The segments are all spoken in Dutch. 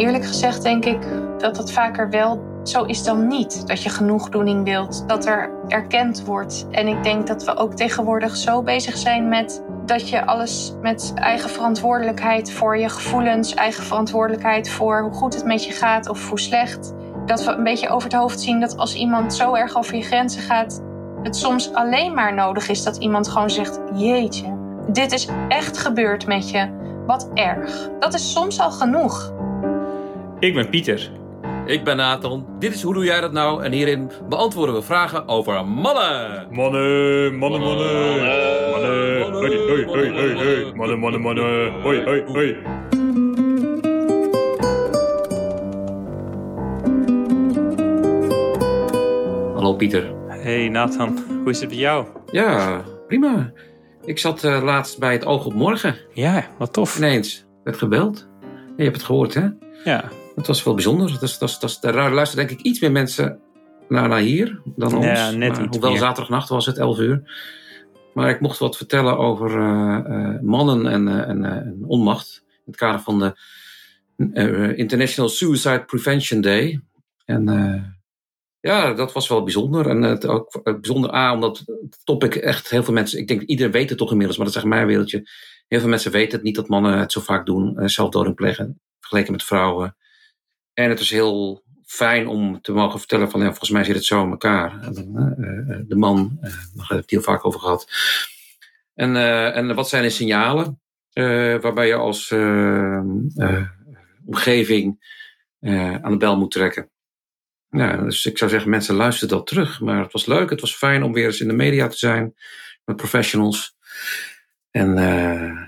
eerlijk gezegd denk ik dat het vaker wel zo is dan niet. Dat je genoegdoening wilt, dat er erkend wordt. En ik denk dat we ook tegenwoordig zo bezig zijn met dat je alles met eigen verantwoordelijkheid voor je gevoelens, eigen verantwoordelijkheid voor hoe goed het met je gaat of hoe slecht. Dat we een beetje over het hoofd zien dat als iemand zo erg over je grenzen gaat, het soms alleen maar nodig is dat iemand gewoon zegt: Jeetje, dit is echt gebeurd met je. Wat erg. Dat is soms al genoeg. Ik ben Pieter. Ik ben Nathan. Dit is Hoe Doe Jij Dat Nou? En hierin beantwoorden we vragen over mannen. Mannen, mannen, mannen. Mannen, hoi, hoi, hoi, hoi, hoi. Mannen, mannen, mannen. Hoi, hoi, hoi. Hallo Pieter. Hey Nathan, hoe is het met jou? Ja, prima. Ik zat uh, laatst bij het Oog op Morgen. Ja, wat tof. Ineens werd gebeld. Je hebt het gehoord, hè? Ja. Het was wel bijzonder. Dat is, dat is, dat is, daar luisteren denk ik iets meer mensen naar, naar hier dan ons. Ja, net maar, hoewel meer. zaterdagnacht was het 11 uur. Maar ik mocht wat vertellen over uh, uh, mannen en, uh, en, en, onmacht. In het kader van de International Suicide Prevention Day. En ja, dat was wel bijzonder. En het ook bijzonder A, omdat het topic echt heel veel mensen... Ik denk iedereen weet het toch inmiddels, maar dat is echt mijn wereldje. Heel veel mensen weten het niet dat mannen het zo vaak doen. zelfdoding plegen, vergeleken met vrouwen. En het is heel fijn om te mogen vertellen van ja, volgens mij zit het zo in elkaar. De man, daar hebben we het heel vaak over gehad. En, en wat zijn de signalen waarbij je als omgeving aan de bel moet trekken? Ja, dus ik zou zeggen, mensen luisteren dat terug. Maar het was leuk, het was fijn om weer eens in de media te zijn met professionals. En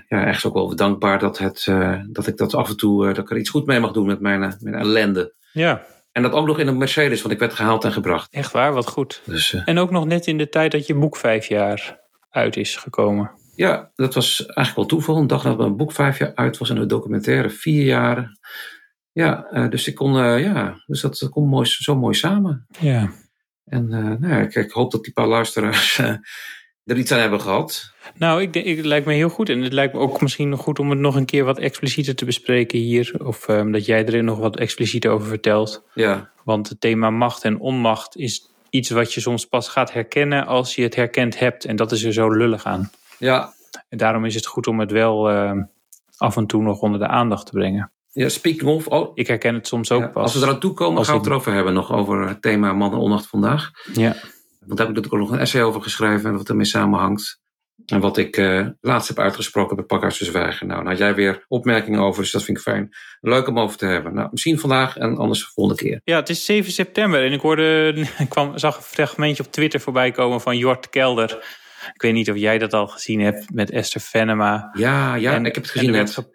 ja, echt ook wel dankbaar dat, het, dat ik dat af en toe, dat ik er iets goed mee mag doen met mijn, mijn ellende. Ja. En dat ook nog in een Mercedes, want ik werd gehaald en gebracht. Echt waar, wat goed. Dus, uh, en ook nog net in de tijd dat je boek vijf jaar uit is gekomen. Ja, dat was eigenlijk wel toeval. Een dag dat mijn boek vijf jaar uit was en de documentaire vier jaar. Ja, uh, dus ik kon, uh, ja, dus dat, dat komt mooi, zo mooi samen. Ja. En nou ja, ik, ik, hoop dat die paar luisteraars er iets aan hebben gehad. Nou, ik denk, het lijkt me heel goed. En het lijkt me ook misschien nog goed om het nog een keer wat explicieter te bespreken hier. Of um, dat jij er nog wat explicieter over vertelt. Ja. Want het thema macht en onmacht is iets wat je soms pas gaat herkennen als je het herkend hebt. En dat is er zo lullig aan. Ja. En daarom is het goed om het wel uh, af en toe nog onder de aandacht te brengen. Ja, speak of. Oh. Ik herken het soms ook ja, pas. Als we eraan toe komen, Als gaan we ik- het erover hebben. Nog over het thema man en onmacht vandaag. Ja. Want daar heb ik natuurlijk ook nog een essay over geschreven en wat ermee samenhangt. En wat ik uh, laatst heb uitgesproken bij Pakhuis te Zwijgen. Nou, had jij weer opmerkingen over, dus dat vind ik fijn. Leuk om over te hebben. Nou, misschien vandaag en anders de volgende keer. Ja, het is 7 september en ik hoorde, ik kwam, zag een fragmentje op Twitter voorbij komen van Jort Kelder. Ik weet niet of jij dat al gezien hebt met Esther Venema. Ja, ja, En- ik heb het en gezien net.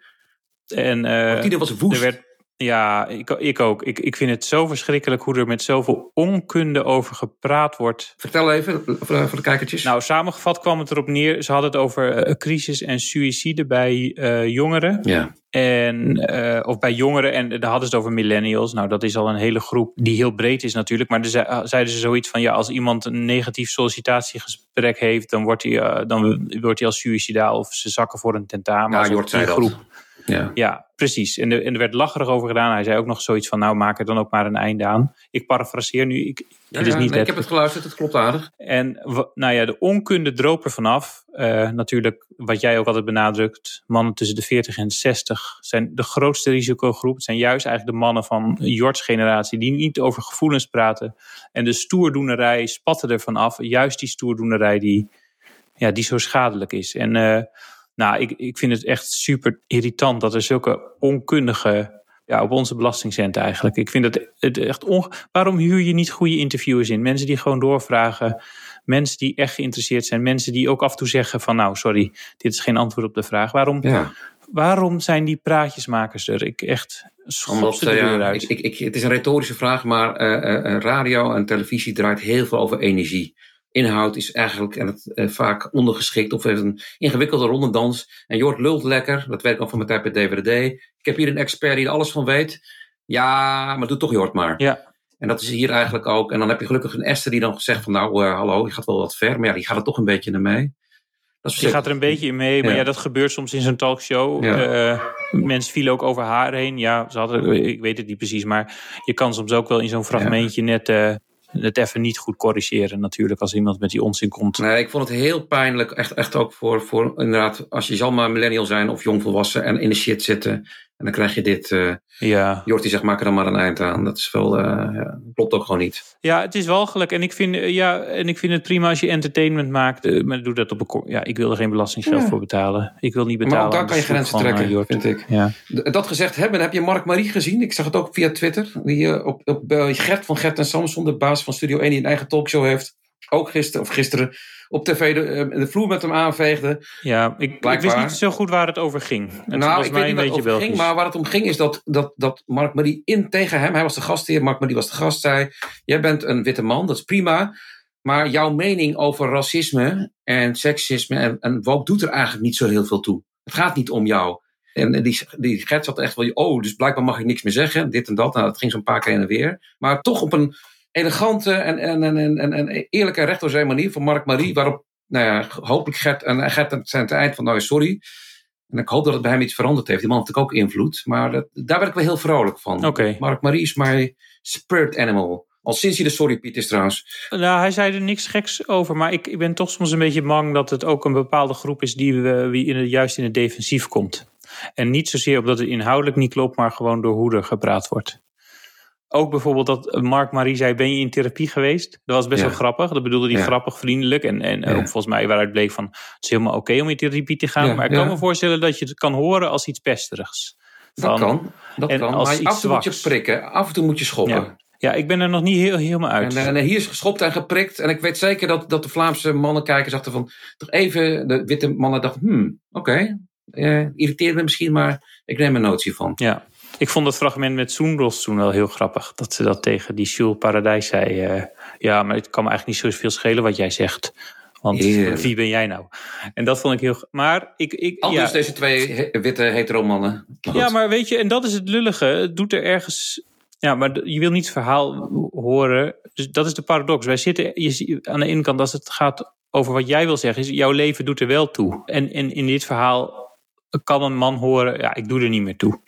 En, eh, Die was woest. er werd, ja, ik, ik ook. Ik, ik vind het zo verschrikkelijk hoe er met zoveel onkunde over gepraat wordt. Vertel even voor de, voor de kijkertjes. Nou, samengevat kwam het erop neer. Ze hadden het over eh, crisis en suïcide bij eh, jongeren. ja, En, eh, of bij jongeren, en daar hadden ze het over millennials. Nou, dat is al een hele groep die heel breed is natuurlijk. Maar er zei- zeiden ze zoiets van, ja, als iemand een negatief sollicitatiegesprek heeft... dan wordt hij, dan wordt hij als suïcidaal of ze zakken voor een tentamen. ja Alsof Jort zei dat. Ja. ja, precies. En er, en er werd lacherig over gedaan. Hij zei ook nog zoiets van, nou maak er dan ook maar een einde aan. Ik parafraseer nu, ik, Ja, het is ja, niet nee, ik heb het geluisterd, het klopt aardig. En nou ja, de onkunde droop er vanaf. Eh, natuurlijk, wat jij ook altijd benadrukt, mannen tussen de 40 en 60 zijn de grootste risicogroep. Het zijn juist eigenlijk de mannen van Jorts generatie die niet over gevoelens praten. En de stoerdoenerij spatte er vanaf. Juist die stoerdoenerij die, ja, die zo schadelijk is. En eh, nou, ik, ik vind het echt super irritant dat er zulke onkundige ja, op onze belastingcenten eigenlijk. Ik vind het, het echt onge- Waarom huur je niet goede interviewers in? Mensen die gewoon doorvragen. Mensen die echt geïnteresseerd zijn. Mensen die ook af en toe zeggen van nou, sorry, dit is geen antwoord op de vraag. Waarom, Ja, waarom zijn die praatjesmakers er? Ik echt schop ze de deur ja, uit. ik, ik, ik, het is een retorische vraag, maar eh, eh, radio en televisie draait heel veel over energie. Inhoud is eigenlijk en het, eh, vaak ondergeschikt of heeft een ingewikkelde rondendans. En Jort lult lekker, dat weet ik nog van mijn tijd bij DVD. Ik heb hier een expert die er alles van weet. Ja, maar doe toch Jort maar. Ja, En dat is hier eigenlijk ook. En dan heb je gelukkig een Esther die dan zegt van nou, eh, hallo, je gaat wel wat ver. Maar ja, die gaat er toch een beetje naar mee. Dat je gaat er een beetje in mee. Maar Ja. ja, dat gebeurt soms in zo'n talkshow. Ja. Eh, Mensen vielen ook over haar heen. Ja, ze hadden, ik weet het niet precies, maar je kan soms ook wel in zo'n fragmentje net uh, het even niet goed corrigeren natuurlijk als iemand met die onzin komt. Nee, ik vond het heel pijnlijk, echt, echt ook voor, voor inderdaad, als je zal maar millennial zijn of jongvolwassen en in de shit zitten en dan krijg je dit. Uh, ja. Jorti zegt, maak er dan maar een eind aan. Dat is wel, uh, ja, klopt ook gewoon niet. Ja, het is walgelijk. En ik vind, uh, ja, en ik vind het prima als je entertainment maakt. maar doe dat op een... Ja, ik wil er geen belastingsgeld ja. voor betalen. Ik wil niet betalen. Maar ook daar kan je grenzen trekken, vind ik. Ja. Dat gezegd hebben, heb je Mark Marie gezien? Ik zag het ook via Twitter. Die, op, op Gert van Gert en Samson, de baas van Studio 1, die een eigen talkshow heeft. Ook gisteren, of gisteren op tv de, eh, de vloer met hem aanveegde. Ja, ik, ik, wist niet zo goed waar het over ging. Het nou, ik weet niet waar het over ging, maar waar het om ging is dat, dat, dat Mark Marie in tegen hem, hij was de gastheer, Mark Marie was de gast, zei: Jij bent een witte man, dat is prima. Maar jouw mening over racisme en seksisme en, en woke doet er eigenlijk niet zo heel veel toe. Het gaat niet om jou. En die, die Gert zat echt wel, oh, dus blijkbaar mag ik niks meer zeggen, dit en dat. Nou, dat ging zo'n paar keer en weer. Maar toch op een elegante en, en, en, en, en eerlijke recht door zijn manier van Mark Marie, waarop nou ja, hopelijk Gert, en Gert zijn het eind van, nou sorry. En ik hoop dat het bij hem iets veranderd heeft. Die man heeft natuurlijk ook invloed. Maar dat, daar ben ik wel heel vrolijk van. Okay. Mark Marie is mijn spirit animal. Al sinds hij de Sorry Piet is trouwens. Nou, hij zei er niks geks over. Maar ik, ik ben toch soms een beetje bang dat het ook een bepaalde groep is die wie in het, juist in het defensief komt. En niet zozeer omdat het inhoudelijk niet klopt, maar gewoon door hoe er gepraat wordt. Ook bijvoorbeeld dat Mark Marie zei: Ben je in therapie geweest? Dat was best wel grappig. Dat bedoelde hij grappig, vriendelijk. En, en ook volgens mij waaruit bleek van: Het is helemaal oké om in therapie te gaan. maar ik kan me voorstellen dat je het kan horen als iets pesterigs. Van, dat kan. Dat kan. maar af en toe moet je prikken. Af en toe moet je schoppen. Ja, ik ben er nog niet heel, helemaal uit. En, en, hier is geschopt en geprikt. En ik weet zeker dat, dat de Vlaamse mannenkijkers dachten van... Toch even, de witte mannen dachten... Hmm, oké, okay. uh, irriteert me misschien, maar ik neem een notie van. Ja, ik vond het fragment met Soenros toen wel heel grappig. Dat ze dat tegen die Jules Paradijs zei. Uh, ja, maar het kan me eigenlijk niet zoveel schelen wat jij zegt. Want wie ben jij nou? En dat vond ik heel. Maar ik. ik Anders ja. deze twee witte hetero mannen. Ja, maar weet je, en dat is het lullige. Het doet er ergens. Ja, maar je wil niet het verhaal horen. Dus dat is de paradox. Wij zitten je, aan de ene kant, als het gaat over wat jij wil zeggen, is jouw leven doet er wel toe. En, en in dit verhaal kan een man horen, ja, ik doe er niet meer toe.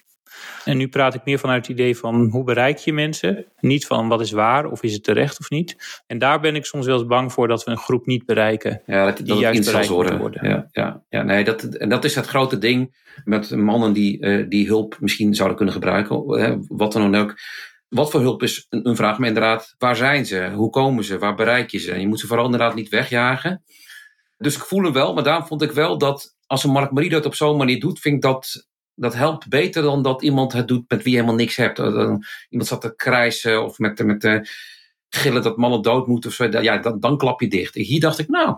En nu praat ik meer vanuit het idee van hoe bereik je mensen? Niet van wat is waar of is het terecht of niet. En daar ben ik soms wel eens bang voor dat we een groep niet bereiken. Ja, dat, die dat juist bereikt worden. worden. Ja, ja, ja, nee, dat, en dat is het grote ding met mannen die, uh, die hulp misschien zouden kunnen gebruiken. Hè, wat dan ook. Wat voor hulp is een, een vraag, maar inderdaad, waar zijn ze? Hoe komen ze? Waar bereik je ze? En je moet ze vooral inderdaad niet wegjagen. Dus ik voel hem wel, maar daarom vond ik wel dat als een Mark Marie dat op zo'n manier doet, vind ik dat dat helpt beter dan dat iemand het doet met wie je helemaal niks hebt. Iemand zat te krijsen of met, met de gillen dat mannen dood moeten of zo. Ja, dan, dan klap je dicht. Hier dacht ik, nou.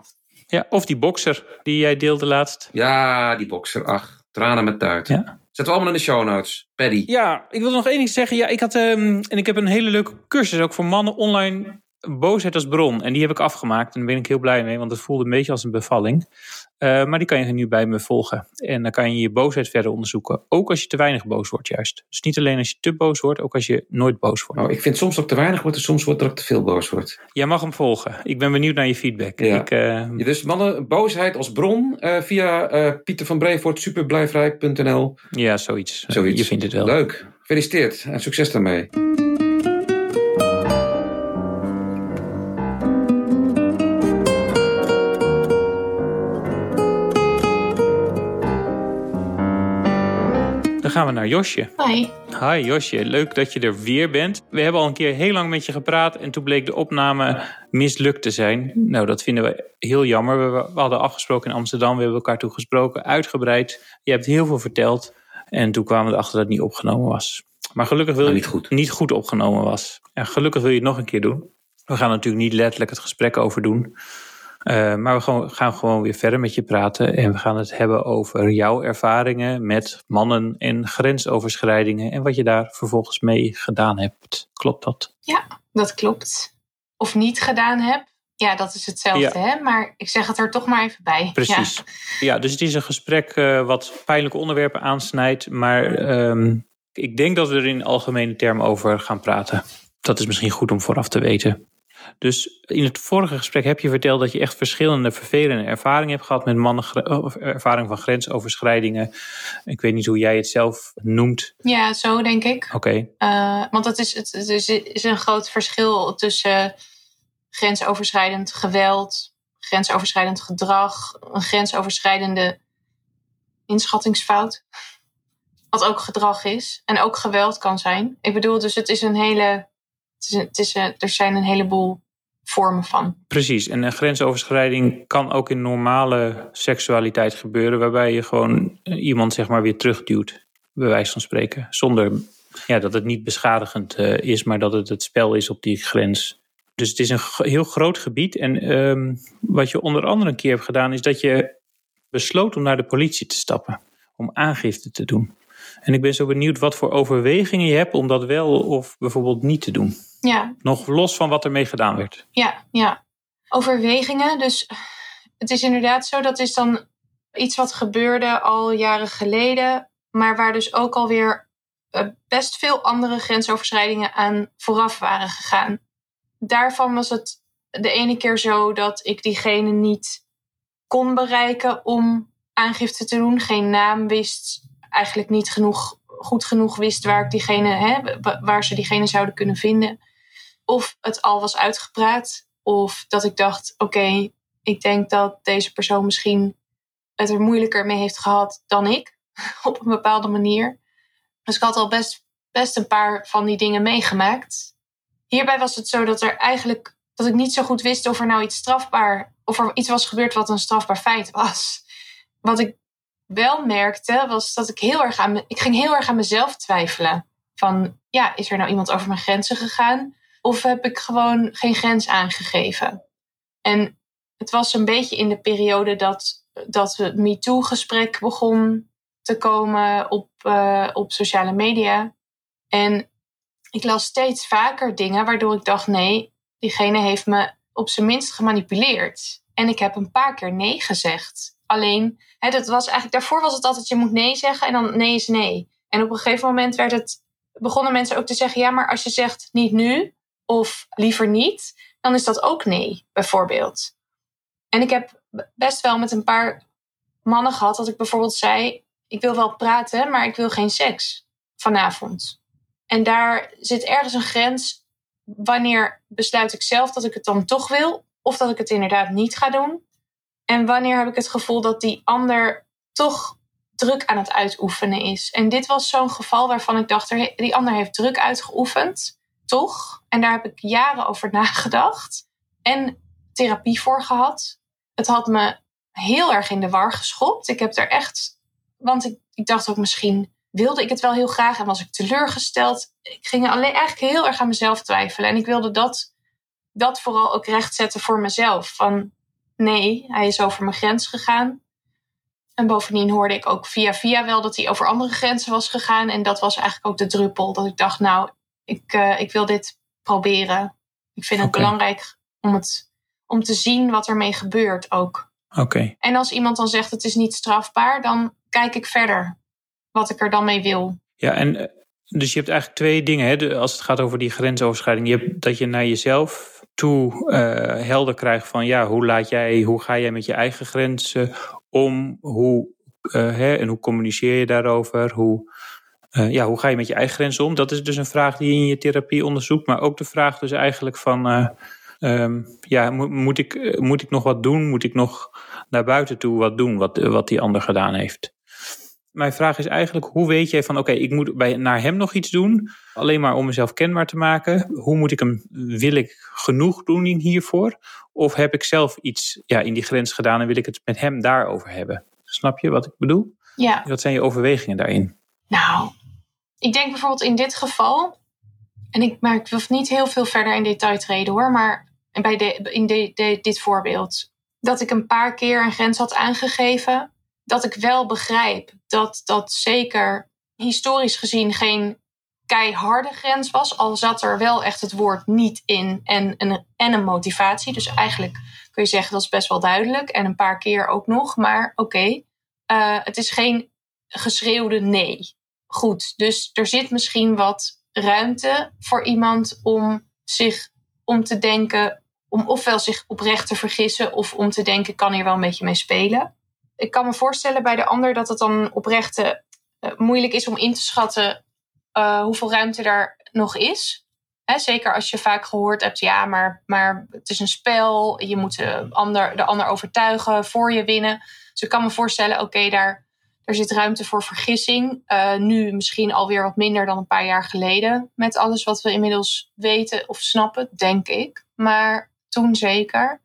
Ja, of die bokser die jij deelde laatst. Ja, die bokser. Ach, tranen met tuit. Ja. Zetten we allemaal in de show notes. Paddy. Ja, ik wil nog één ding zeggen. Ja, ik had, um, en ik heb een hele leuke cursus ook voor mannen online. Boosheid als bron. En die heb ik afgemaakt. En daar ben ik heel blij mee, want het voelde een beetje als een bevalling. Uh, maar die kan je nu bij me volgen. En dan kan je je boosheid verder onderzoeken. Ook als je te weinig boos wordt, juist. Dus niet alleen als je te boos wordt, ook als je nooit boos wordt. Oh, ik vind soms dat ik te weinig word en soms wordt dat ik te veel boos word. Jij mag hem volgen. Ik ben benieuwd naar je feedback. Ja. Ik, uh... ja, dus mannen, boosheid als bron uh, via Pieter van Brevoort, superblijvrijk.nl. Ja, zoiets. zoiets. Je vindt het wel. Leuk. Gefeliciteerd en succes daarmee. Gaan we naar Josje. Hi. Hi Josje, leuk dat je er weer bent. We hebben al een keer heel lang met je gepraat en toen bleek de opname mislukt te zijn. Nou, dat vinden we heel jammer. We, hadden afgesproken in Amsterdam, we hebben elkaar toen gesproken, uitgebreid. Je hebt heel veel verteld en toen kwamen we erachter dat het niet opgenomen was. Maar gelukkig wil je niet goed. niet goed opgenomen was. En gelukkig wil je het nog een keer doen. We gaan natuurlijk niet letterlijk het gesprek over doen. Uh, maar we gaan, gaan, gewoon weer verder met je praten. En we gaan het hebben over jouw ervaringen met mannen en grensoverschrijdingen. En wat je daar vervolgens mee gedaan hebt. Klopt dat? Ja, dat klopt. Of niet gedaan heb. Ja, dat is hetzelfde, hè? maar ik zeg het er toch maar even bij. Precies. Ja, ja dus het is een gesprek uh, wat pijnlijke onderwerpen aansnijdt. Maar um, ik denk dat we er in algemene termen over gaan praten. Dat is misschien goed om vooraf te weten. Dus in het vorige gesprek heb je verteld dat je echt verschillende vervelende ervaringen hebt gehad met mannen, ervaring van grensoverschrijdingen. Ik weet niet hoe jij het zelf noemt. Ja, zo denk ik. Oké. Uh, want het is, het is, is een groot verschil tussen grensoverschrijdend geweld, grensoverschrijdend gedrag, een grensoverschrijdende inschattingsfout. Wat ook gedrag is en ook geweld kan zijn. Ik bedoel, dus het is een hele. Er zijn een heleboel vormen van. Precies, en een grensoverschrijding kan ook in normale seksualiteit gebeuren, waarbij je gewoon iemand zeg maar weer terugduwt, bij wijze van spreken. Zonder ja, dat het niet beschadigend uh, is, maar dat het het spel is op die grens. Dus het is een heel groot gebied. En um, wat je onder andere een keer hebt gedaan, is dat je besloot om naar de politie te stappen. Om aangifte te doen. En ik ben zo benieuwd wat voor overwegingen je hebt om dat wel of bijvoorbeeld niet te doen. Ja. Nog los van wat ermee gedaan werd. Ja, ja. Overwegingen. Dus het is inderdaad zo, dat is dan iets wat gebeurde al jaren geleden. Maar waar dus ook alweer eh, best veel andere grensoverschrijdingen aan vooraf waren gegaan. Daarvan was het de ene keer zo dat ik diegene niet kon bereiken om aangifte te doen. Geen naam wist, eigenlijk niet genoeg, goed genoeg wist waar, ik diegene, hè, waar ze diegene zouden kunnen vinden. Of het al was uitgepraat, of dat ik dacht: oké, ik denk dat deze persoon misschien het er moeilijker mee heeft gehad dan ik, op een bepaalde manier. Dus ik had al best, best een paar van die dingen meegemaakt. Hierbij was het zo dat er eigenlijk dat ik niet zo goed wist of er nou iets strafbaar, of er iets was gebeurd wat een strafbaar feit was. Wat ik wel merkte, was dat ik heel erg aan ik ging heel erg aan mezelf twijfelen. Van ja, is er nou iemand over mijn grenzen gegaan? Of heb ik gewoon geen grens aangegeven? En het was een beetje in de periode dat, dat het MeToo-gesprek begon te komen op, uh, op sociale media. En ik las steeds vaker dingen waardoor ik dacht: nee, diegene heeft me op zijn minst gemanipuleerd. En ik heb een paar keer nee gezegd. Alleen, hè, was eigenlijk, daarvoor was het altijd: je moet nee zeggen en dan nee is nee. En op een gegeven moment werd het, begonnen mensen ook te zeggen: ja, maar als je zegt niet nu of liever niet, dan is dat ook nee, bijvoorbeeld. En ik heb best wel met een paar mannen gehad dat ik bijvoorbeeld zei: ik wil wel praten, maar ik wil geen seks vanavond. En daar zit ergens een grens. Wanneer besluit ik zelf dat ik het dan toch wil, of dat ik het inderdaad niet ga doen? En wanneer heb ik het gevoel dat die ander toch druk aan het uitoefenen is? En dit was zo'n geval waarvan ik dacht, die ander heeft druk uitgeoefend, toch? En daar heb ik jaren over nagedacht en therapie voor gehad. Het had me heel erg in de war geschopt. Ik heb er echt, want ik, ik dacht ook misschien wilde ik het wel heel graag en was ik teleurgesteld. Ik ging alleen eigenlijk heel erg aan mezelf twijfelen. En ik wilde dat, dat vooral ook rechtzetten voor mezelf. Van nee, hij is over mijn grens gegaan. En bovendien hoorde ik ook via via wel dat hij over andere grenzen was gegaan. En dat was eigenlijk ook de druppel. Dat ik dacht, nou, ik, uh, ik wil dit proberen. Ik vind het belangrijk om, het, om te zien wat ermee gebeurt ook. Oké. En als iemand dan zegt het is niet strafbaar, dan kijk ik verder wat ik er dan mee wil. Ja, en eh, dus je hebt eigenlijk twee dingen hè, als het gaat over die grensoverschrijding. Je hebt dat je naar jezelf toe uh, helder krijgt van ja, hoe laat jij, hoe ga jij met je eigen grenzen om? Hoe, uh, hè, en hoe communiceer je daarover? Hoe, uh, ja, hoe ga je met je eigen grenzen om? Dat is dus een vraag die je in je therapie onderzoekt. Maar ook de vraag dus eigenlijk van um, ja, moet, moet, ik, moet ik nog wat doen? Moet ik nog naar buiten toe wat doen wat, wat die ander gedaan heeft? mijn vraag is eigenlijk: hoe weet jij van oké, ik moet bij, naar hem nog iets doen? Alleen maar om mezelf kenbaar te maken. Hoe moet ik hem, wil ik genoeg doen hiervoor? Of heb ik zelf iets ja, in die grens gedaan en wil ik het met hem daarover hebben? Snap je wat ik bedoel? Ja. Wat zijn je overwegingen daarin? Nou, ik denk bijvoorbeeld in dit geval, en ik, maar ik wil niet heel veel verder in detail treden hoor, maar bij de, in de, dit voorbeeld, dat ik een paar keer een grens had aangegeven dat ik wel begrijp dat dat zeker historisch gezien geen keiharde grens was. Al zat er wel echt het woord niet in en een, en een motivatie. Dus eigenlijk kun je zeggen dat is best wel duidelijk. En een paar keer ook nog. Maar oké, uh, het is geen geschreeuwde nee. Goed, dus er zit misschien wat ruimte voor iemand om zich om te denken, om ofwel zich oprecht te vergissen of om te denken, kan hier wel een beetje mee spelen. Ik kan me voorstellen bij de ander dat het dan oprechte uh, moeilijk is om in te schatten uh, hoeveel ruimte er nog is. Zeker als je vaak gehoord hebt, ja, maar, maar het is een spel. Je moet de ander, de ander overtuigen voor je winnen. Dus ik kan me voorstellen, oké, daar, daar zit ruimte voor vergissing. Uh, nu misschien alweer wat minder dan een paar jaar geleden. Met alles wat we inmiddels weten of snappen, denk ik. Maar toen zeker.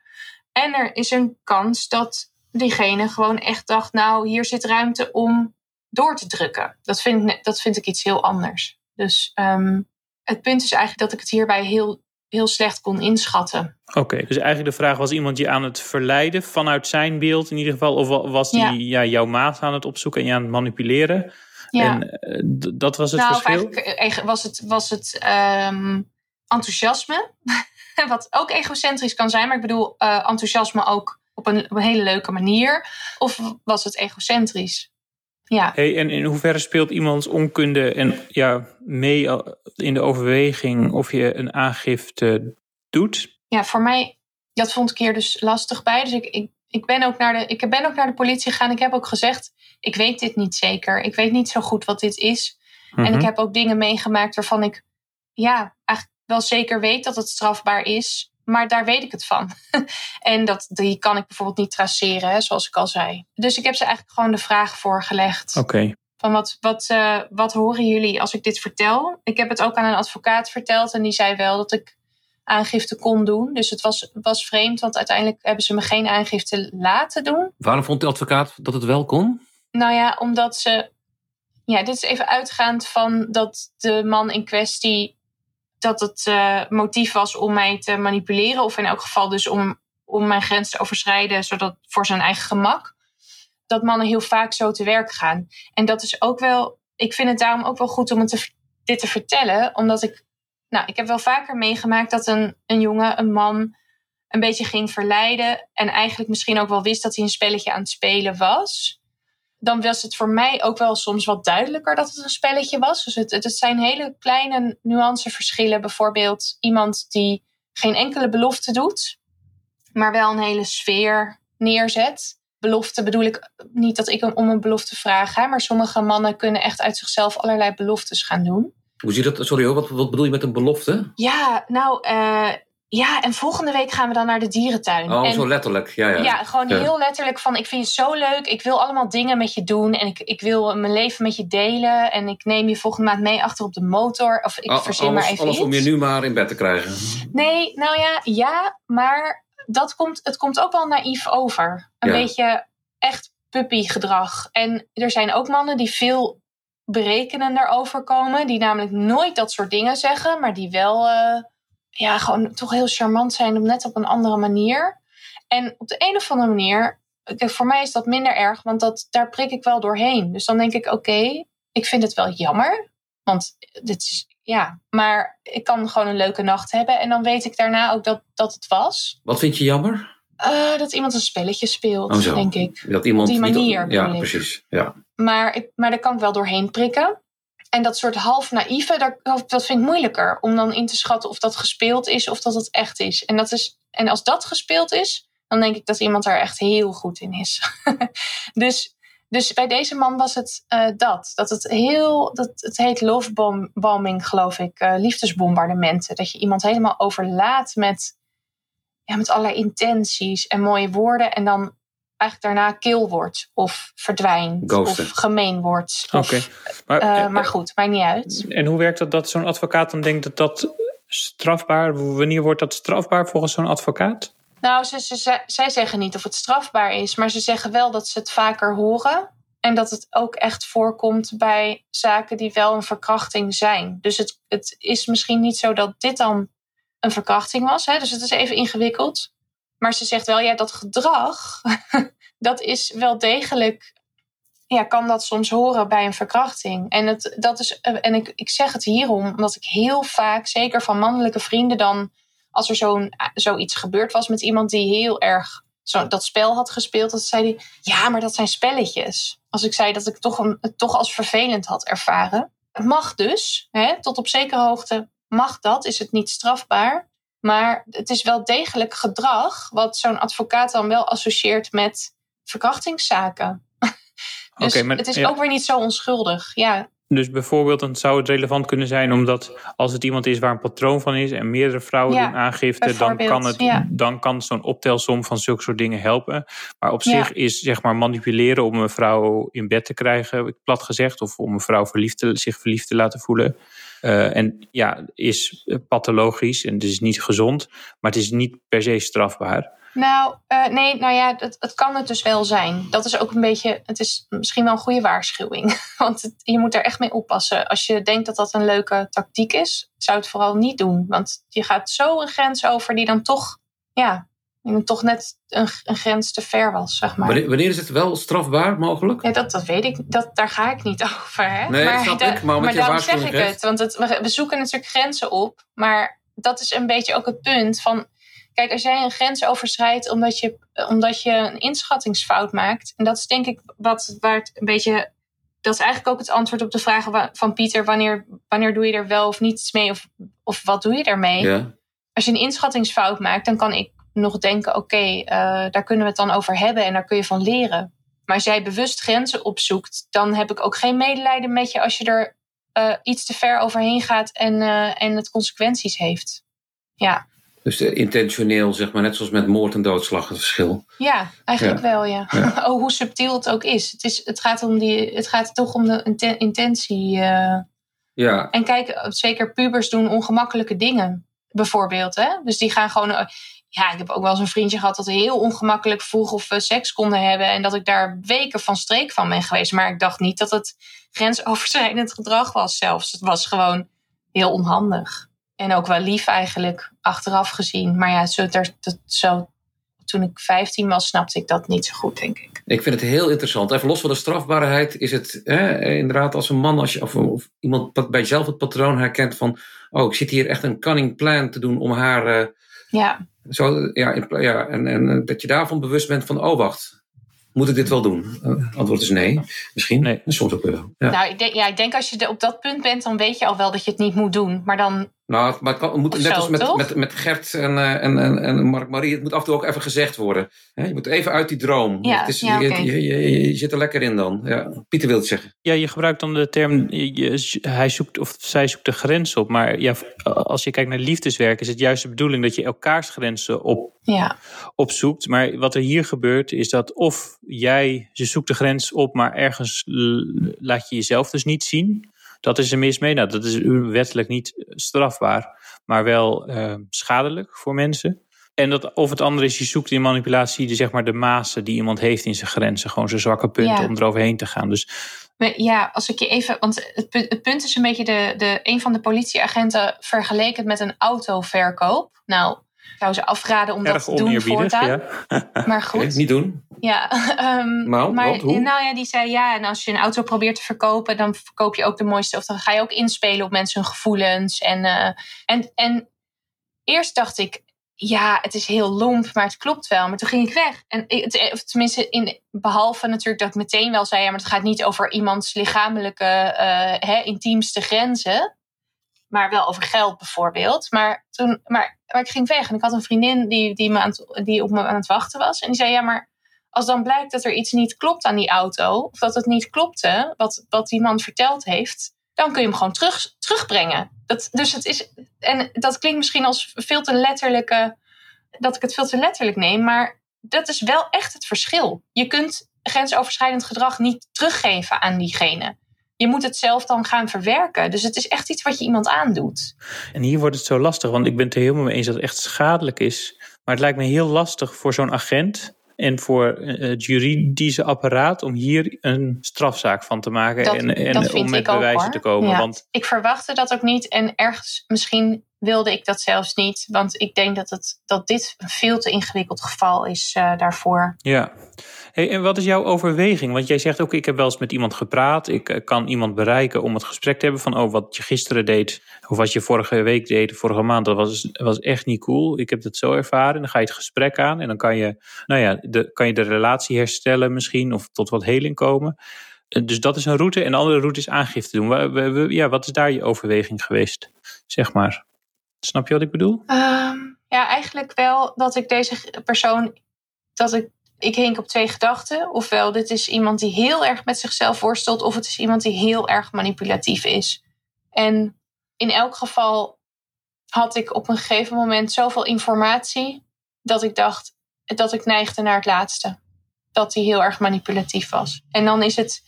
En er is een kans dat diegene gewoon echt dacht: nou, hier zit ruimte om door te drukken. Dat vind, dat vind ik iets heel anders. Dus um, het punt is eigenlijk dat ik het hierbij heel, heel slecht kon inschatten. Oké, dus eigenlijk de vraag was iemand je aan het verleiden vanuit zijn beeld in ieder geval, of was die ja. ja jouw maat aan het opzoeken en je aan het manipuleren? Ja. En uh, dat was het nou, verschil? Eigenlijk was het, was het um, enthousiasme, wat ook egocentrisch kan zijn, maar ik bedoel uh, enthousiasme ook op een, op een hele leuke manier. Of was het egocentrisch? Ja. Hey, en in hoeverre speelt iemands onkunde en, ja, mee in de overweging of je een aangifte doet? Ja, voor mij, dat vond ik hier dus lastig bij. Dus ik, ik, ik, ben ook naar de, ik ben ook naar de politie gegaan. Ik heb ook gezegd, ik weet dit niet zeker. Ik weet niet zo goed wat dit is. En ik heb ook dingen meegemaakt waarvan ik ja, eigenlijk wel zeker weet dat het strafbaar is. Maar daar weet ik het van. en dat, die kan ik bijvoorbeeld niet traceren, hè, zoals ik al zei. Dus ik heb ze eigenlijk gewoon de vraag voorgelegd. Oké. Okay. Van wat, wat, uh, wat horen jullie als ik dit vertel? Ik heb het ook aan een advocaat verteld en die zei wel dat ik aangifte kon doen. Dus het was, was vreemd, want uiteindelijk hebben ze me geen aangifte laten doen. Waarom vond de advocaat dat het wel kon? Nou ja, omdat ze. Ja, dit is even uitgaand van dat de man in kwestie dat het uh, motief was om mij te manipuleren. Of in elk geval dus om, om mijn grens te overschrijden, zodat voor zijn eigen gemak. Dat mannen heel vaak zo te werk gaan. En dat is ook wel, ik vind het daarom ook wel goed om het te, dit te vertellen. Omdat ik, nou, ik heb wel vaker meegemaakt dat een, een jongen, een man, een beetje ging verleiden. En eigenlijk misschien ook wel wist dat hij een spelletje aan het spelen was dan was het voor mij ook wel soms wat duidelijker dat het een spelletje was. Dus het, het zijn hele kleine nuanceverschillen. Bijvoorbeeld iemand die geen enkele belofte doet, maar wel een hele sfeer neerzet. Belofte bedoel ik niet dat ik om een belofte vraag, hè, maar sommige mannen kunnen echt uit zichzelf allerlei beloftes gaan doen. Hoe zie je dat? Sorry hoor, wat, wat bedoel je met een belofte? Ja, nou, uh, ja, en volgende week gaan we dan naar de dierentuin. Oh, en, zo letterlijk. Ja, ja. ja gewoon ja. heel letterlijk van ik vind je zo leuk. Ik wil allemaal dingen met je doen. En ik, ik wil mijn leven met je delen. En ik neem je volgende maand mee achter op de motor. Of ik Al- verzin alles, maar even alles iets. om je nu maar in bed te krijgen. Nee, nou ja, ja. Maar dat komt, het komt ook wel naïef over. Een Ja. beetje echt puppygedrag. En er zijn ook mannen die veel berekenender overkomen. Die namelijk nooit dat soort dingen zeggen. Maar die wel... eh, ja, gewoon toch heel charmant zijn op net op een andere manier. En op de een of andere manier, voor mij is dat minder erg, want dat, daar prik ik wel doorheen. Dus dan denk ik, oké, ik vind het wel jammer. Want dit is, ja, maar ik kan gewoon een leuke nacht hebben. En dan weet ik daarna ook dat, dat het was. Wat vind je jammer? Eh, dat iemand een spelletje speelt, Oh, denk ik. Dat iemand Op die manier, ja, precies. Ja. Maar, ik, maar daar kan ik wel doorheen prikken. En dat soort half naïeve, dat vind ik moeilijker. Om dan in te schatten of dat gespeeld is of dat het echt is. En, dat is, en als dat gespeeld is, dan denk ik dat iemand daar echt heel goed in is. dus, dus bij deze man was het eh, dat. Dat het heel, dat, het heet lovebombing geloof ik. eh, liefdesbombardementen. Dat je iemand helemaal overlaat met, ja, met allerlei intenties en mooie woorden. En dan eigenlijk daarna kil wordt of verdwijnt Ghosten. of gemeen wordt. Oké. Of, Maar, eh, eh, maar goed, maakt niet uit. En hoe werkt dat dat zo'n advocaat dan denkt dat dat strafbaar... Wanneer wordt dat strafbaar volgens zo'n advocaat? Nou, ze, ze, ze- zij zeggen niet of het strafbaar is, maar ze zeggen wel dat ze het vaker horen. En dat het ook echt voorkomt bij zaken die wel een verkrachting zijn. Dus het, het is misschien niet zo dat dit dan een verkrachting was. Hè? Dus het is even ingewikkeld. Maar ze zegt wel, ja, dat gedrag, dat is wel degelijk. Ja, kan dat soms horen bij een verkrachting. En, het, dat is, en ik, ik zeg het hierom, omdat ik heel vaak, zeker van mannelijke vrienden, dan als er zo'n, zoiets gebeurd was met iemand die heel erg zo, dat spel had gespeeld, dat zei hij, ja, maar dat zijn spelletjes. Als ik zei dat ik toch een, het toch als vervelend had ervaren. Het mag dus, hè, tot op zekere hoogte mag dat, is het niet strafbaar. Maar het is wel degelijk gedrag wat zo'n advocaat dan wel associeert met verkrachtingszaken. dus maar- het is ja. ook weer niet zo onschuldig. Ja, Dus bijvoorbeeld, dan zou het relevant kunnen zijn omdat als het iemand is waar een patroon van is en meerdere vrouwen Ja, doen aangifte, dan kan, het, ja. dan kan zo'n optelsom van zulke soort dingen helpen. Maar op zich is zeg maar manipuleren om een vrouw in bed te krijgen, plat gezegd, of om een vrouw verliefd te, zich verliefd te laten voelen. Eh, en ja, is pathologisch en is niet gezond, maar het is niet per se strafbaar. Nou, eh, nee, nou ja, het kan het dus wel zijn. Dat is ook een beetje, het is misschien wel een goede waarschuwing. Want je moet er echt mee oppassen. Als je denkt dat dat een leuke tactiek is, zou het vooral niet doen. Want je gaat zo een grens over die dan toch, ja, dan toch net een, een grens te ver was, zeg maar. Wanneer, is het wel strafbaar mogelijk? Ja, dat, dat weet ik, dat, daar ga ik niet over. Hè? Nee, dat snap da- ik, maar je daarom zeg ik het. Want het, we, zoeken natuurlijk grenzen op. Maar dat is een beetje ook het punt van... Kijk, als jij een grens overschrijdt omdat je, omdat je een inschattingsfout maakt... en dat is denk ik wat, waar het een beetje... Dat is eigenlijk ook het antwoord op de vraag van Pieter... wanneer, wanneer doe je er wel of niet iets mee of, of wat doe je ermee? Ja. als je een inschattingsfout maakt, dan kan ik nog denken: oké, eh, daar kunnen we het dan over hebben en daar kun je van leren. Maar als jij bewust grenzen opzoekt, dan heb ik ook geen medelijden met je als je er eh, iets te ver overheen gaat en, eh, en het consequenties heeft. Ja, Dus intentioneel, zeg maar, net zoals met moord en doodslag, het verschil. ja eigenlijk Ja. wel, ja. Ja. oh, hoe subtiel het ook is. Het, is, het, gaat, om die, het gaat toch om de inten- intentie. Ja, En kijk, zeker pubers doen ongemakkelijke dingen, bijvoorbeeld. Hè? Dus die gaan gewoon. Ja, ik heb ook wel eens een vriendje gehad dat heel ongemakkelijk vroeg of we seks konden hebben. En dat ik daar weken van streek van ben geweest. Maar ik dacht niet dat het grensoverschrijdend gedrag was zelfs. Het was gewoon heel onhandig. En ook wel lief eigenlijk, achteraf gezien. Maar ja, zo, dat, zo, toen ik 15 was, snapte ik dat niet zo goed, denk ik. ik vind het heel interessant. Even los van de strafbaarheid is het inderdaad als een man, als je, of, of iemand pat- bij zelf het patroon herkent van, oh, ik zit hier echt een cunning plan te doen om haar, eh, Ja, zo, ja, ja en, en eh, dat je daarvan bewust bent van, oh, wacht, moet ik dit wel doen? Eh, antwoord is nee, misschien. Nee. Soms ook wel. Ja. nou, ik denk, ja, ik denk als je op dat punt bent, dan weet je al wel dat je het niet moet doen. Maar dan Nou, maar het, kan, het moet Of net zo, als met, met, met Gert en, eh, en, en, en Mark-Marie, het moet af en toe ook even gezegd worden. Hè, je moet even uit die droom. Ja, het is, ja, je, je, je, je zit er lekker in dan. Ja. Pieter wil het zeggen. Ja, je gebruikt dan de term, je- je- hij zoekt of zij zoekt de grens op. Maar ja, als je kijkt naar liefdeswerk, is het juist de bedoeling dat je elkaars grenzen op, ja, opzoekt. Maar wat er hier gebeurt, is dat of jij, je zoekt de grens op, maar ergens laat je jezelf dus niet zien. Dat is er mis mee. Nou, dat is wettelijk niet strafbaar, maar wel eh, schadelijk voor mensen. En dat, of het andere is, je zoekt in manipulatie de, zeg maar, de mazen die iemand heeft in zijn grenzen. Gewoon zijn zwakke punten Ja. om eroverheen te gaan. Dus Maar ja, als ik je even. Want het, pu- het punt is een beetje: de, de, een van de politieagenten vergeleek het met een autoverkoop. Nou, zou ze afraden om dat te doen voortaan. ja. Maar goed. niet doen. Ja, ehm, Nou, maar wat? Hoe? nou ja, die zei ja. En als je een auto probeert te verkopen, dan verkoop je ook de mooiste. Of dan ga je ook inspelen op mensen hun gevoelens. En, eh, en, en eerst dacht ik, ja, het is heel lomp, maar het klopt wel. Maar toen ging ik weg. En het, of tenminste, in, behalve natuurlijk dat ik meteen wel zei, ja, maar het gaat niet over iemands lichamelijke, eh, hè, intiemste grenzen. Maar wel over geld bijvoorbeeld. Maar, toen, maar, maar ik ging weg en ik had een vriendin die, die, me aan die op me aan het wachten was. En die zei, ja, maar als dan blijkt dat er iets niet klopt aan die auto, of dat het niet klopte, wat, wat die man verteld heeft, dan kun je hem gewoon terug, terugbrengen. Dat, dus het is, en dat klinkt misschien als veel te letterlijke, dat ik het veel te letterlijk neem, maar dat is wel echt het verschil. Je kunt grensoverschrijdend gedrag niet teruggeven aan diegene. Je moet het zelf dan gaan verwerken. Dus het is echt iets wat je iemand aandoet. En hier wordt het zo lastig, want ik ben het er helemaal mee eens dat het echt schadelijk is. Maar het lijkt me heel lastig voor zo'n agent en voor eh, het juridische apparaat om hier een strafzaak van te maken Dat, en, om met ook bewijzen te komen. Ja. Want Ik verwachtte dat ook niet. En ergens misschien wilde ik dat zelfs niet. Want ik denk dat, het, dat dit een veel te ingewikkeld geval is eh, daarvoor. ja. Hey, en wat is jouw overweging? Want jij zegt ook, ik heb wel eens met iemand gepraat. Ik eh, kan iemand bereiken om het gesprek te hebben van, oh, wat je gisteren deed, of wat je vorige week deed, vorige maand, dat was, was echt niet cool. Ik heb het zo ervaren. Dan ga je het gesprek aan en dan kan je, nou ja, de, kan je de relatie herstellen misschien, of tot wat heling komen. Eh, Dus dat is een route. En de andere route is aangifte doen. Ja, wat is daar je overweging geweest? Zeg maar. Snap je wat ik bedoel? Ehm, Ja, eigenlijk wel dat ik deze persoon. dat ik. Ik hink op twee gedachten. Ofwel, dit is iemand die heel erg met zichzelf worstelt, of het is iemand die heel erg manipulatief is. En in elk geval had ik op een gegeven moment zoveel informatie dat ik dacht dat ik neigde naar het laatste. Dat hij heel erg manipulatief was. En dan is het,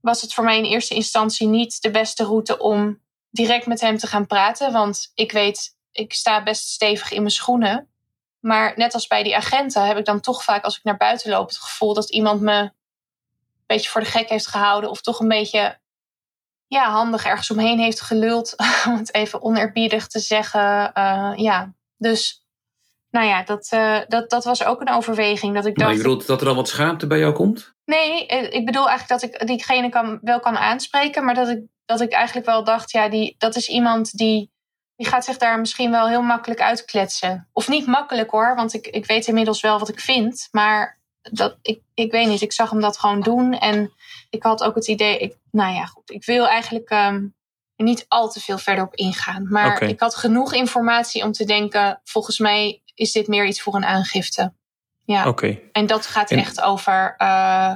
was het voor mij in eerste instantie niet de beste route om direct met hem te gaan praten. Want ik weet, ik sta best stevig in mijn schoenen. Maar net als bij die agenten heb ik dan toch vaak als ik naar buiten loop het gevoel dat iemand me een beetje voor de gek heeft gehouden. Of toch een beetje ja, handig ergens omheen heeft geluld. Om het even onerbiedig te zeggen. Uh, ja, dus nou ja, dat, uh, dat, dat was ook een overweging. Dat ik dacht, maar je bedoelt dat er al wat schaamte bij jou komt? Nee, eh, ik bedoel eigenlijk dat ik diegene kan, wel kan aanspreken. Maar dat ik, dat ik eigenlijk wel dacht, ja, die, dat is iemand die, die gaat zich daar misschien wel heel makkelijk uitkletsen. Of niet makkelijk hoor, want ik, ik weet inmiddels wel wat ik vind. Maar dat, ik, ik weet niet, ik zag hem dat gewoon doen. En ik had ook het idee, ik, nou ja, goed, ik wil eigenlijk um, niet al te veel verder op ingaan. Maar okay. ik had genoeg informatie om te denken, volgens mij is dit meer iets voor een aangifte. Ja. Okay. En dat gaat en... echt over, uh,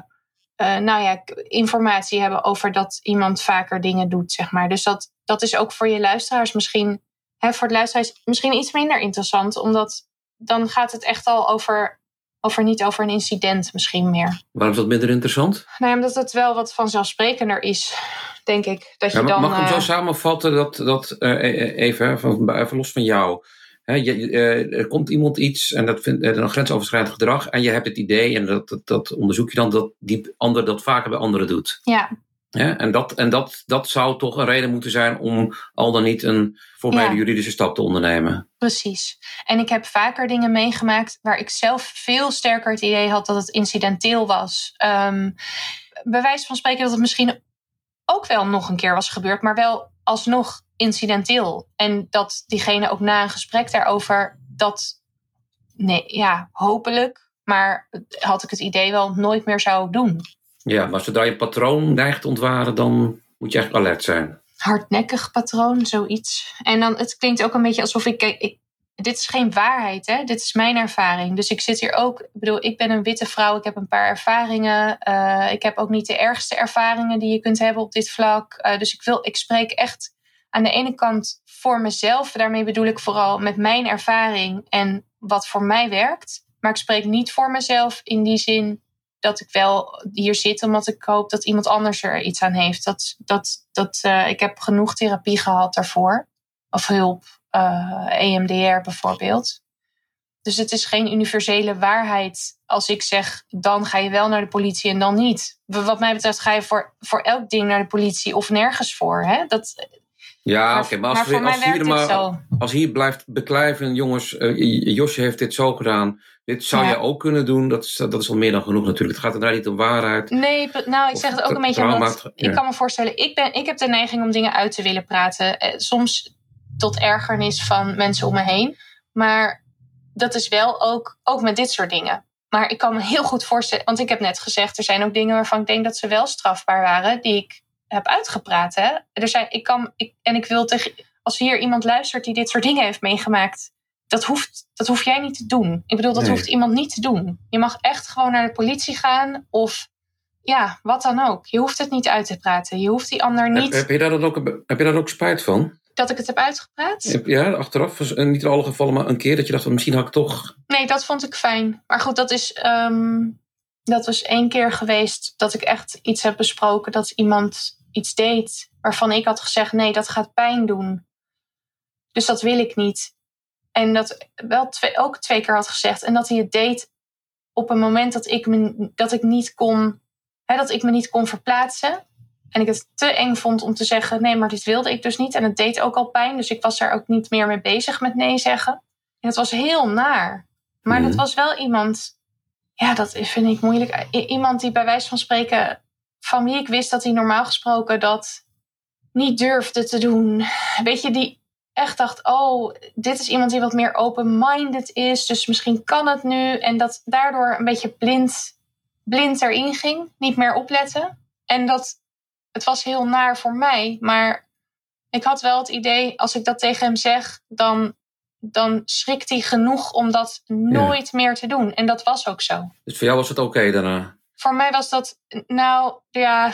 uh, nou ja, informatie hebben over dat iemand vaker dingen doet, zeg maar. Dus dat, dat is ook voor je luisteraars misschien, hè, voor de luisteraars misschien iets minder interessant, omdat dan gaat het echt al over over niet over een incident misschien meer. Waarom is dat minder interessant? Nou, omdat het wel wat vanzelfsprekender is, denk ik. Dat je ja, dan, mag ik hem zo samenvatten dat, dat uh, even, van, even los van jou. He, je, uh, er komt iemand iets en dat vindt een grensoverschrijdend gedrag en je hebt het idee, en dat, dat, dat onderzoek je dan, dat die ander dat vaker bij anderen doet. Ja. En dat, en dat, dat zou toch een reden moeten zijn om al dan niet een formele ja. juridische stap te ondernemen. Precies. En ik heb vaker dingen meegemaakt waar ik zelf veel sterker het idee had dat het incidenteel was. Um, bij wijze van spreken dat het misschien ook wel nog een keer was gebeurd, maar wel alsnog incidenteel. En dat diegene ook na een gesprek daarover dat, nee, ja, hopelijk, maar had ik het idee wel nooit meer zou doen. Ja, maar zodra je een patroon neigt te ontwaren, dan moet je eigenlijk alert zijn. Hardnekkig patroon, zoiets. En dan, het klinkt ook een beetje alsof ik, ik dit is geen waarheid, hè? Dit is mijn ervaring. Dus ik zit hier ook, ik bedoel, ik ben een witte vrouw, ik heb een paar ervaringen. Uh, ik heb ook niet de ergste ervaringen die je kunt hebben op dit vlak. Uh, dus ik wil, ik spreek echt aan de ene kant voor mezelf. Daarmee bedoel ik vooral met mijn ervaring en wat voor mij werkt. Maar ik spreek niet voor mezelf in die zin dat ik wel hier zit omdat ik hoop dat iemand anders er iets aan heeft. Dat, dat, dat, uh, ik heb genoeg therapie gehad daarvoor. Of hulp, uh, EMDR bijvoorbeeld. Dus het is geen universele waarheid als ik zeg, dan ga je wel naar de politie en dan niet. Wat mij betreft ga je voor, voor elk ding naar de politie of nergens voor. Hè? Dat, ja, oké, okay, maar, als, maar we, als, hier maar, als hier blijft beklijven, jongens, uh, Josje heeft dit zo gedaan. Dit zou ja. je ook kunnen doen. Dat is, dat is al meer dan genoeg natuurlijk. Het gaat er daar niet om waarheid. Nee, nou, ik zeg het ook een beetje omdat ja. ik kan me voorstellen, ik, ben, ik heb de neiging om dingen uit te willen praten. Eh, soms tot ergernis van mensen om me heen. Maar dat is wel ook, ook met dit soort dingen. Maar ik kan me heel goed voorstellen, want ik heb net gezegd, er zijn ook dingen waarvan ik denk dat ze wel strafbaar waren, die ik heb uitgepraat. Hè? Er zijn, ik kan, ik, en ik wil tegen, als hier iemand luistert die dit soort dingen heeft meegemaakt, dat hoeft, dat hoef jij niet te doen. Ik bedoel, dat nee. hoeft iemand niet te doen. Je mag echt gewoon naar de politie gaan of ja, wat dan ook. Je hoeft het niet uit te praten. Je hoeft die ander niet. Heb, heb je, daar dan ook, heb je daar ook spijt van? Dat ik het heb uitgepraat? Ja, achteraf. Niet in alle gevallen, maar een keer dat je dacht, misschien had ik toch. Nee, dat vond ik fijn. Maar goed, dat is. Um, dat was één keer geweest dat ik echt iets heb besproken dat iemand iets deed waarvan ik had gezegd: nee, dat gaat pijn doen. Dus dat wil ik niet. En dat wel twee, ook twee keer had gezegd. En dat hij het deed op een moment dat ik me, dat ik niet kon, hè, dat ik me niet kon verplaatsen. En ik het te eng vond om te zeggen: nee, maar dit wilde ik dus niet. En het deed ook al pijn. Dus ik was daar ook niet meer mee bezig met nee zeggen. En het was heel naar. Maar mm. dat was wel iemand, ja, dat vind ik moeilijk. Iemand die bij wijze van spreken, van wie ik wist dat hij normaal gesproken dat niet durfde te doen. Weet je, die, echt dacht: oh, dit is iemand die wat meer open-minded is, dus misschien kan het nu. En dat daardoor een beetje blind, blind erin ging, niet meer opletten. En dat het was heel naar voor mij, maar ik had wel het idee: als ik dat tegen hem zeg, dan dan schrikt hij genoeg om dat nooit meer te doen. En dat was ook zo. Dus voor jou was het oké daarna? Voor mij was dat, nou ja,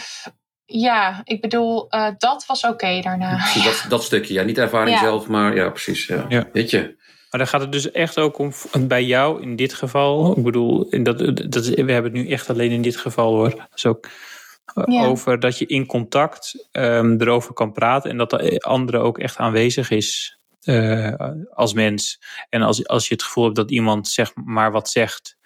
ja ik bedoel, uh, dat was oké daarna. Dat, dat stukje, ja. Niet de ervaring Ja. zelf, maar ja, precies. Ja. Ja. Weet je? Maar dan gaat het dus echt ook om, bij jou in dit geval. Ik bedoel, in dat, dat, is- we hebben het nu echt alleen in dit geval hoor. Dus ook eh, Ja. over dat je in contact ehm, erover kan praten. En dat de andere ook echt aanwezig is eh, als mens. En als, als je het gevoel hebt dat iemand zeg maar wat zegt.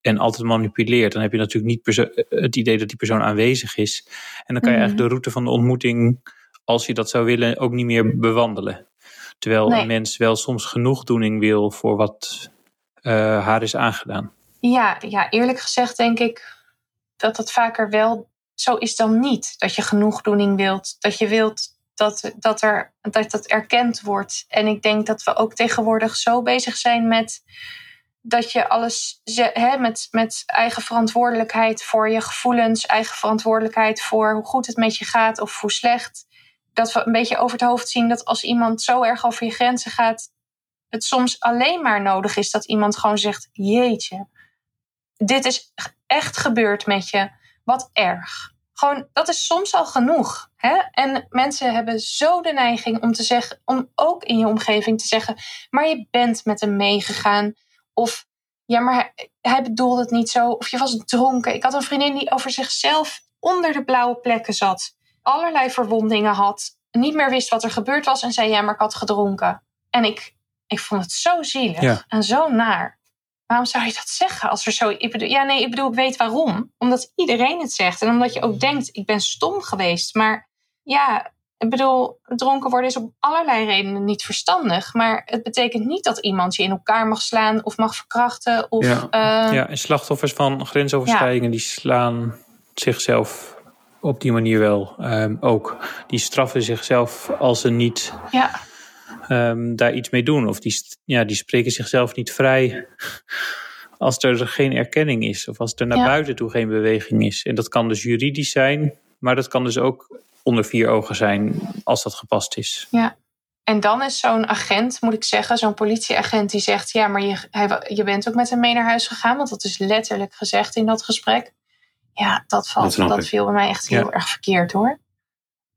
En altijd manipuleert, dan heb je natuurlijk niet het idee dat die persoon aanwezig is. En dan kan je Mhm. eigenlijk de route van de ontmoeting, als je dat zou willen, ook niet meer bewandelen. Terwijl Nee. een mens wel soms genoegdoening wil voor wat eh, haar is aangedaan. Ja, ja, eerlijk gezegd denk ik dat het vaker wel zo is dan niet. Dat je genoegdoening wilt. Dat je wilt dat, dat, er, dat dat erkend wordt. En ik denk dat we ook tegenwoordig zo bezig zijn met dat je alles hè, met, met eigen verantwoordelijkheid voor je gevoelens, eigen verantwoordelijkheid voor hoe goed het met je gaat of hoe slecht. Dat we een beetje over het hoofd zien dat als iemand zo erg over je grenzen gaat, het soms alleen maar nodig is dat iemand gewoon zegt: Jeetje, dit is echt gebeurd met je. Wat erg. Gewoon, dat is soms al genoeg. Hè? En mensen hebben zo de neiging om te zeggen, om ook in je omgeving te zeggen, maar je bent met hem meegegaan. Of ja, maar hij, hij bedoelde het niet zo. Of je was dronken. Ik had een vriendin die over zichzelf onder de blauwe plekken zat. Allerlei verwondingen had. Niet meer wist wat er gebeurd was. En zei ja, maar ik had gedronken. En ik, ik vond het zo zielig Ja. en zo naar. Waarom zou je dat zeggen? Als er zo, ik bedoel, ja, nee, ik bedoel, ik weet waarom. Omdat iedereen het zegt. En omdat je ook denkt, ik ben stom geweest. Maar ja, ik bedoel, dronken worden is op allerlei redenen niet verstandig. Maar het betekent niet dat iemand je in elkaar mag slaan of mag verkrachten. Of, Ja. eh, Ja, en slachtoffers van grensoverschrijdingen die slaan zichzelf op die manier wel ehm, ook. Die straffen zichzelf als ze niet ja. Ehm, daar iets mee doen. Of die, ja, die spreken zichzelf niet vrij als er geen erkenning is. Of als er naar Ja. buiten toe geen beweging is. En dat kan dus juridisch zijn, maar dat kan dus ook onder vier ogen zijn als dat gepast is. En dan is zo'n agent, moet ik zeggen, zo'n politieagent die zegt: Ja, maar je, hij, je bent ook met hem mee naar huis gegaan. Want dat is letterlijk gezegd in dat gesprek. Ja, dat, valt, dat, viel bij mij echt heel Ja. erg verkeerd hoor.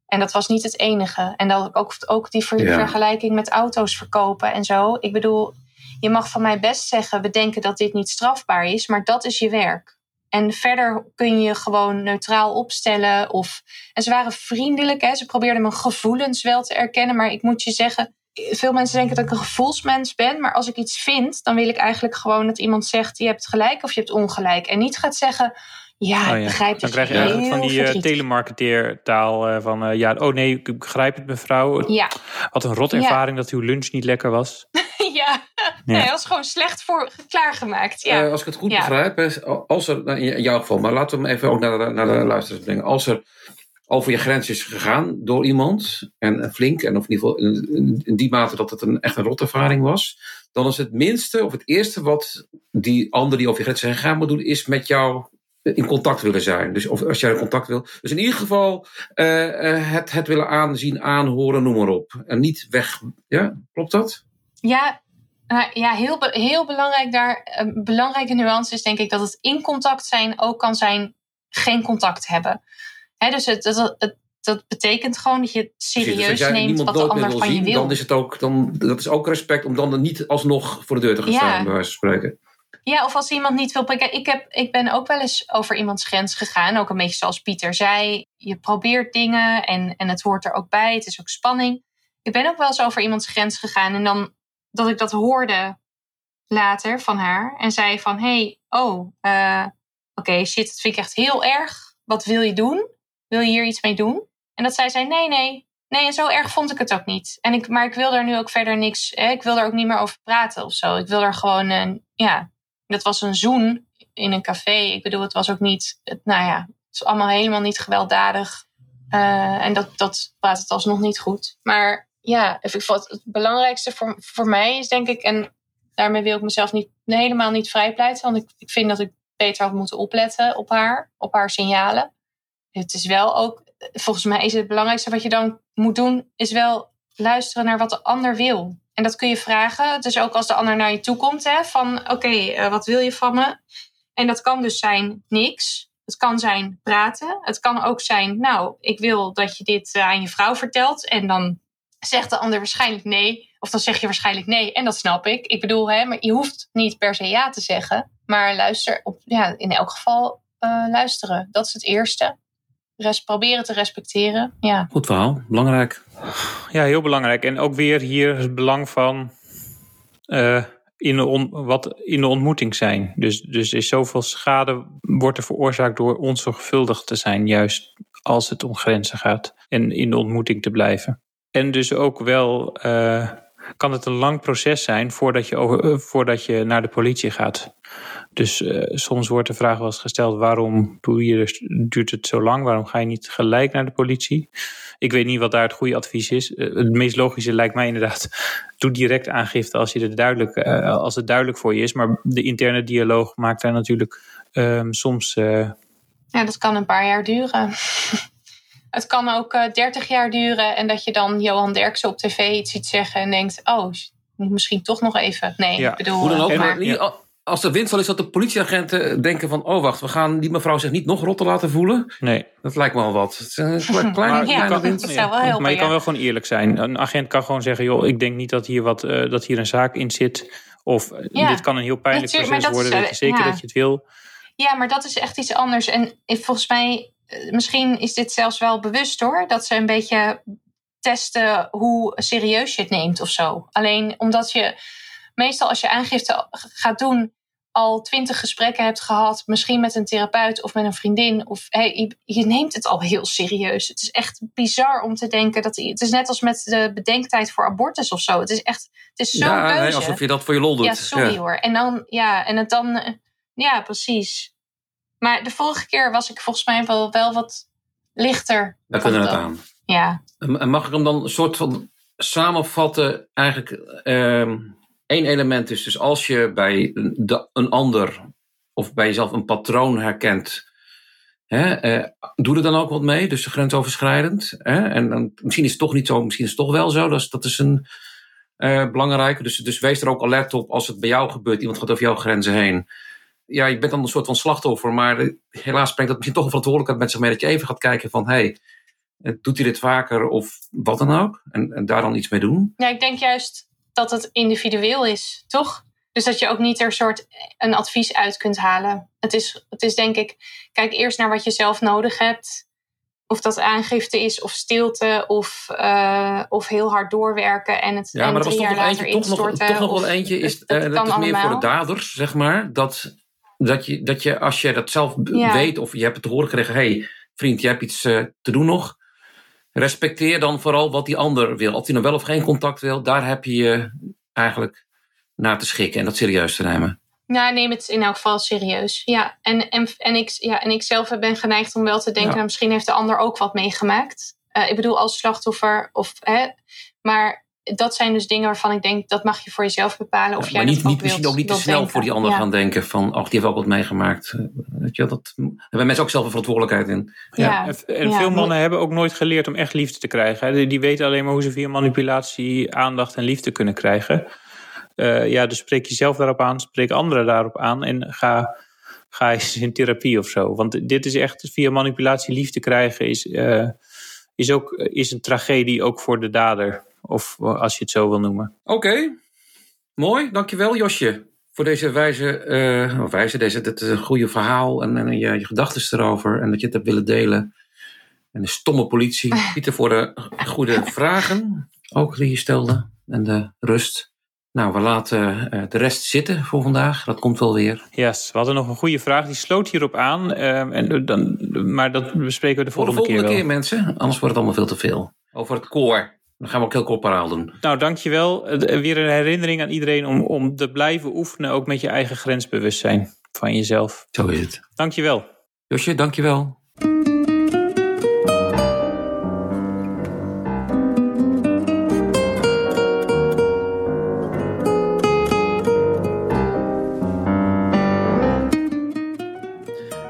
En dat was niet het enige. En dat ook, ook die ver- Ja. vergelijking met auto's verkopen en zo. Ik bedoel, je mag van mij best zeggen: we denken dat dit niet strafbaar is, maar dat is je werk. En verder kun je je gewoon neutraal opstellen. Of... En ze waren vriendelijk, hè? ze probeerden mijn gevoelens wel te erkennen. Maar ik moet je zeggen, veel mensen denken dat ik een gevoelsmens ben. Maar als ik iets vind, dan wil ik eigenlijk gewoon dat iemand zegt: je hebt gelijk of je hebt ongelijk. En niet gaat zeggen: ja, Oh ik ja. begrijp Dan krijg je eigenlijk van die eh, telemarketeertaal eh, van... eh, ja, oh nee, ik begrijp het mevrouw. Ja, Wat een rot ervaring dat uw lunch niet lekker was. ja. Nee, dat was gewoon slecht voor klaargemaakt. Ja. Eh, als ik het goed Ja. begrijp, als er, nou, in jouw geval, maar laten we hem even ook naar de, naar de luisteraars brengen. Als er over je grens is gegaan door iemand, en flink, en of in ieder geval in die mate dat het een, echt een rotervaring was, dan is het minste of het eerste wat die ander die over je grens is gegaan moet doen, is met jou in contact willen zijn. Dus of als jij in contact wil. Dus in ieder geval eh, eh, het, het willen aanzien, aanhoren, noem maar op. En niet weg. Ja, klopt dat? Ja, nou ja heel, be- heel belangrijk daar. Een belangrijke nuance is denk ik dat het in contact zijn ook kan zijn geen contact hebben. Hè, dus het, het, het- dat betekent gewoon dat je dus serieus neemt wat de ander wil van je wil. dan is het ook, dan, dat is ook respect om dan er niet alsnog voor de deur te gaan Ja. staan, bij wijze van spreken. Ja, of als iemand niet wil prikken. Ik, heb, ik ben ook wel eens over iemands grens gegaan. Ook een beetje zoals Pieter zei. Je probeert dingen en, en het hoort er ook bij. Het is ook spanning. Ik ben ook wel eens over iemands grens gegaan. En dan dat ik dat hoorde later van haar. En zei van, hey, oh, eh, oké, shit, dat vind ik echt heel erg. Wat wil je doen? Wil je hier iets mee doen? En dat zij zei, nee, nee. Nee, en zo erg vond ik het ook niet. En ik, maar ik wil daar nu ook verder niks... Hè, ik wil daar ook niet meer over praten of zo. Ik wil er gewoon... een ja, dat was een zoen in een café. Ik bedoel, het was ook niet... Het, nou ja, het is allemaal helemaal niet gewelddadig. Eh, en dat, dat praat het alsnog niet goed. Maar ja, het belangrijkste voor, voor mij is denk ik... En daarmee wil ik mezelf niet, helemaal niet vrijpleiten. Want ik, ik vind dat ik beter had moeten opletten op haar. Op haar signalen. Het is wel ook... Volgens mij is het belangrijkste wat je dan moet doen... is wel luisteren naar wat de ander wil. En dat kun je vragen. Dus ook als de ander naar je toe komt, hè, van oké, eh, wat wil je van me? En dat kan dus zijn niks. Het kan zijn praten. Het kan ook zijn, nou, ik wil dat je dit eh, aan je vrouw vertelt. En dan zegt de ander waarschijnlijk nee. Of dan zeg je waarschijnlijk nee. En dat snap ik. Ik bedoel, hè, maar je hoeft niet per se ja te zeggen. Maar luister, op, ja, in elk geval uh, luisteren. Dat is het eerste. Proberen te respecteren. Ja. Goed verhaal, belangrijk. Ja, heel belangrijk. En ook weer hier het belang van uh, in, de on, wat in de ontmoeting zijn. Dus, dus is zoveel schade wordt er veroorzaakt door onzorgvuldig te zijn, juist als het om grenzen gaat. En in de ontmoeting te blijven. En dus ook wel uh, kan het een lang proces zijn voordat je, over, uh, voordat je naar de politie gaat. Dus uh, soms wordt de vraag wel eens gesteld: waarom doe dus, duurt het zo lang? Waarom ga je niet gelijk naar de politie? Ik weet niet wat daar het goede advies is. Uh, het meest logische lijkt mij inderdaad: doe direct aangifte als, je duidelijk, als het duidelijk voor je is. Maar de interne dialoog maakt daar natuurlijk um, soms. Ja, dat kan een paar jaar duren. het kan ook 30 jaar duren en dat je dan Johan Derksen op tv iets ziet zeggen en denkt: oh, misschien toch nog even. Nee, ja. ik bedoel. Hoe dan ook, maar, ja als er winst is dat de politieagenten denken van... oh wacht, we gaan die mevrouw zich niet nog rotter laten voelen. Nee. Dat lijkt me wel wat. Het is een kleine, maar, ja, zou wel helpen, maar je kan wel gewoon eerlijk zijn. Een agent kan gewoon zeggen... joh, ik denk niet dat hier, wat, uh, dat hier een zaak in zit. Of ja. dit kan een heel pijnlijk Natuurlijk, proces worden. Weet je zeker dat je het wil. Ja, maar dat is echt iets anders. En volgens mij... misschien is dit zelfs wel bewust hoor. Dat ze een beetje testen hoe serieus je het neemt of zo. Alleen omdat je... Meestal als je aangifte gaat doen al twintig gesprekken hebt gehad, misschien met een therapeut of met een vriendin, of hey, je, neemt het al heel serieus. Het is echt bizar om te denken dat het is net als met de bedenktijd voor abortus of zo. Het is echt, het is zo ja, keuze. Alsof je dat voor je lol doet. Ja, sorry ja. hoor. En dan, ja, en het dan, ja, precies. Maar de vorige keer was ik volgens mij wel, wel wat lichter. Daar kunnen we het aan. Ja. En mag ik hem dan een soort van samenvatten, eigenlijk. Uh, Eén element is dus als je bij een, een ander of bij jezelf een patroon herkent, hè, eh, doe er dan ook wat mee, dus grensoverschrijdend. Hè, en dan, misschien is het toch niet zo, misschien is het toch wel zo. Dat is, dat is een uh, belangrijke. Dus, dus wees er ook alert op als het bij jou gebeurt. Iemand gaat over jouw grenzen heen. Ja, je bent dan een soort van slachtoffer, maar helaas brengt dat misschien toch een verantwoordelijkheid met zich mee dat je even gaat kijken van hey, doet hij dit vaker of wat dan ook? En, en daar dan iets mee doen. Ja, ik denk juist dat het individueel is, toch? Dus dat je ook niet er soort een advies uit kunt halen. Het is, het is denk ik, kijk eerst naar wat je zelf nodig hebt. Of dat aangifte is, of stilte, of, uh, of heel hard doorwerken en het ja, maar drie toch jaar later eentje, toch nog, instorten. toch nog wel eentje is, het, het is meer voor de daders, zeg maar. Dat, dat, je, dat je, als je dat zelf Ja. weet of je hebt het te horen gekregen, hé, hey, vriend, je hebt iets uh, te doen nog. Respecteer dan vooral wat die ander wil. Of die nou wel of geen contact wil, daar heb je je eigenlijk naar te schikken en dat serieus te nemen. Ja, neem het in elk geval serieus. Ja, en, en, en, ik, ja, en ik zelf ben geneigd om wel te denken, Ja. nou, misschien heeft de ander ook wat meegemaakt. Uh, ik bedoel, als slachtoffer, of, hè, maar dat zijn dus dingen waarvan ik denk, dat mag je voor jezelf bepalen. Of Ja, jij maar dat niet, niet, misschien wilt, ook niet te snel denken. voor die ander ja. gaan denken van, ach, die heeft ook wat meegemaakt. Eh, Weet je, wel, dat daar hebben mensen ook zelf een verantwoordelijkheid in. Ja. En, veel mannen hebben ook nooit geleerd om echt liefde te krijgen. hè. Die, die weten alleen maar hoe ze via manipulatie aandacht en liefde kunnen krijgen. Eh, ja, dus spreek jezelf daarop aan, spreek anderen daarop aan en ga, ga eens in therapie of zo. Want dit is echt, via manipulatie liefde krijgen is, eh, is ook is een tragedie ook voor de dader. Of als je het zo wil noemen. Oké, mooi. Dankjewel Josje. Voor deze wijze, eh, of wijze deze, dit is een goede verhaal en, en je, je gedachten erover. En dat je het hebt willen delen. En de stomme politie. Pieter voor de goede vragen. Ook die je stelde. En de rust. Nou, we laten eh, de rest zitten voor vandaag. Dat komt wel weer. Yes, we hadden nog een goede vraag. Die sloot hierop aan. eh, en dan, maar dat bespreken we de Voor de volgende, volgende keer keer, wel. mensen. Anders wordt het allemaal veel te veel. Over het koor. Dan gaan we ook heel corporaal doen. Nou, dankjewel. Eh, Weer een herinnering aan iedereen om, om te blijven oefenen. Ook met je eigen grensbewustzijn van jezelf. Zo is het. Dankjewel. Josje, dankjewel.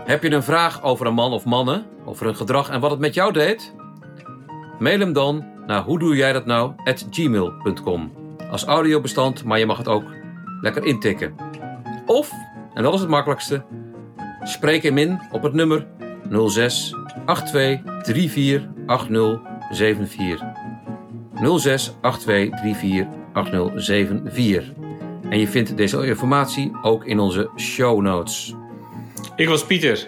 Heb je een vraag over een man of mannen, over hun gedrag en wat het met jou deed? Mail hem dan naar hoe doe jij dat nou at gmail.com. Als audiobestand, maar je mag het ook lekker intikken. Of, en dat is het makkelijkste, spreek hem in op het nummer 06 82 34 06 82 34 En je vindt deze informatie ook in onze show notes. Ik was Pieter.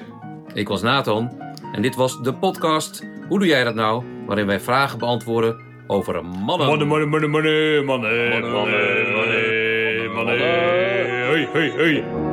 Ik was Nathan. En dit was de podcast Hoe doe jij dat nou? waarin wij vragen beantwoorden over mannen. Mannen, mannen, mannen, mannen, mannen, mannen, mannen,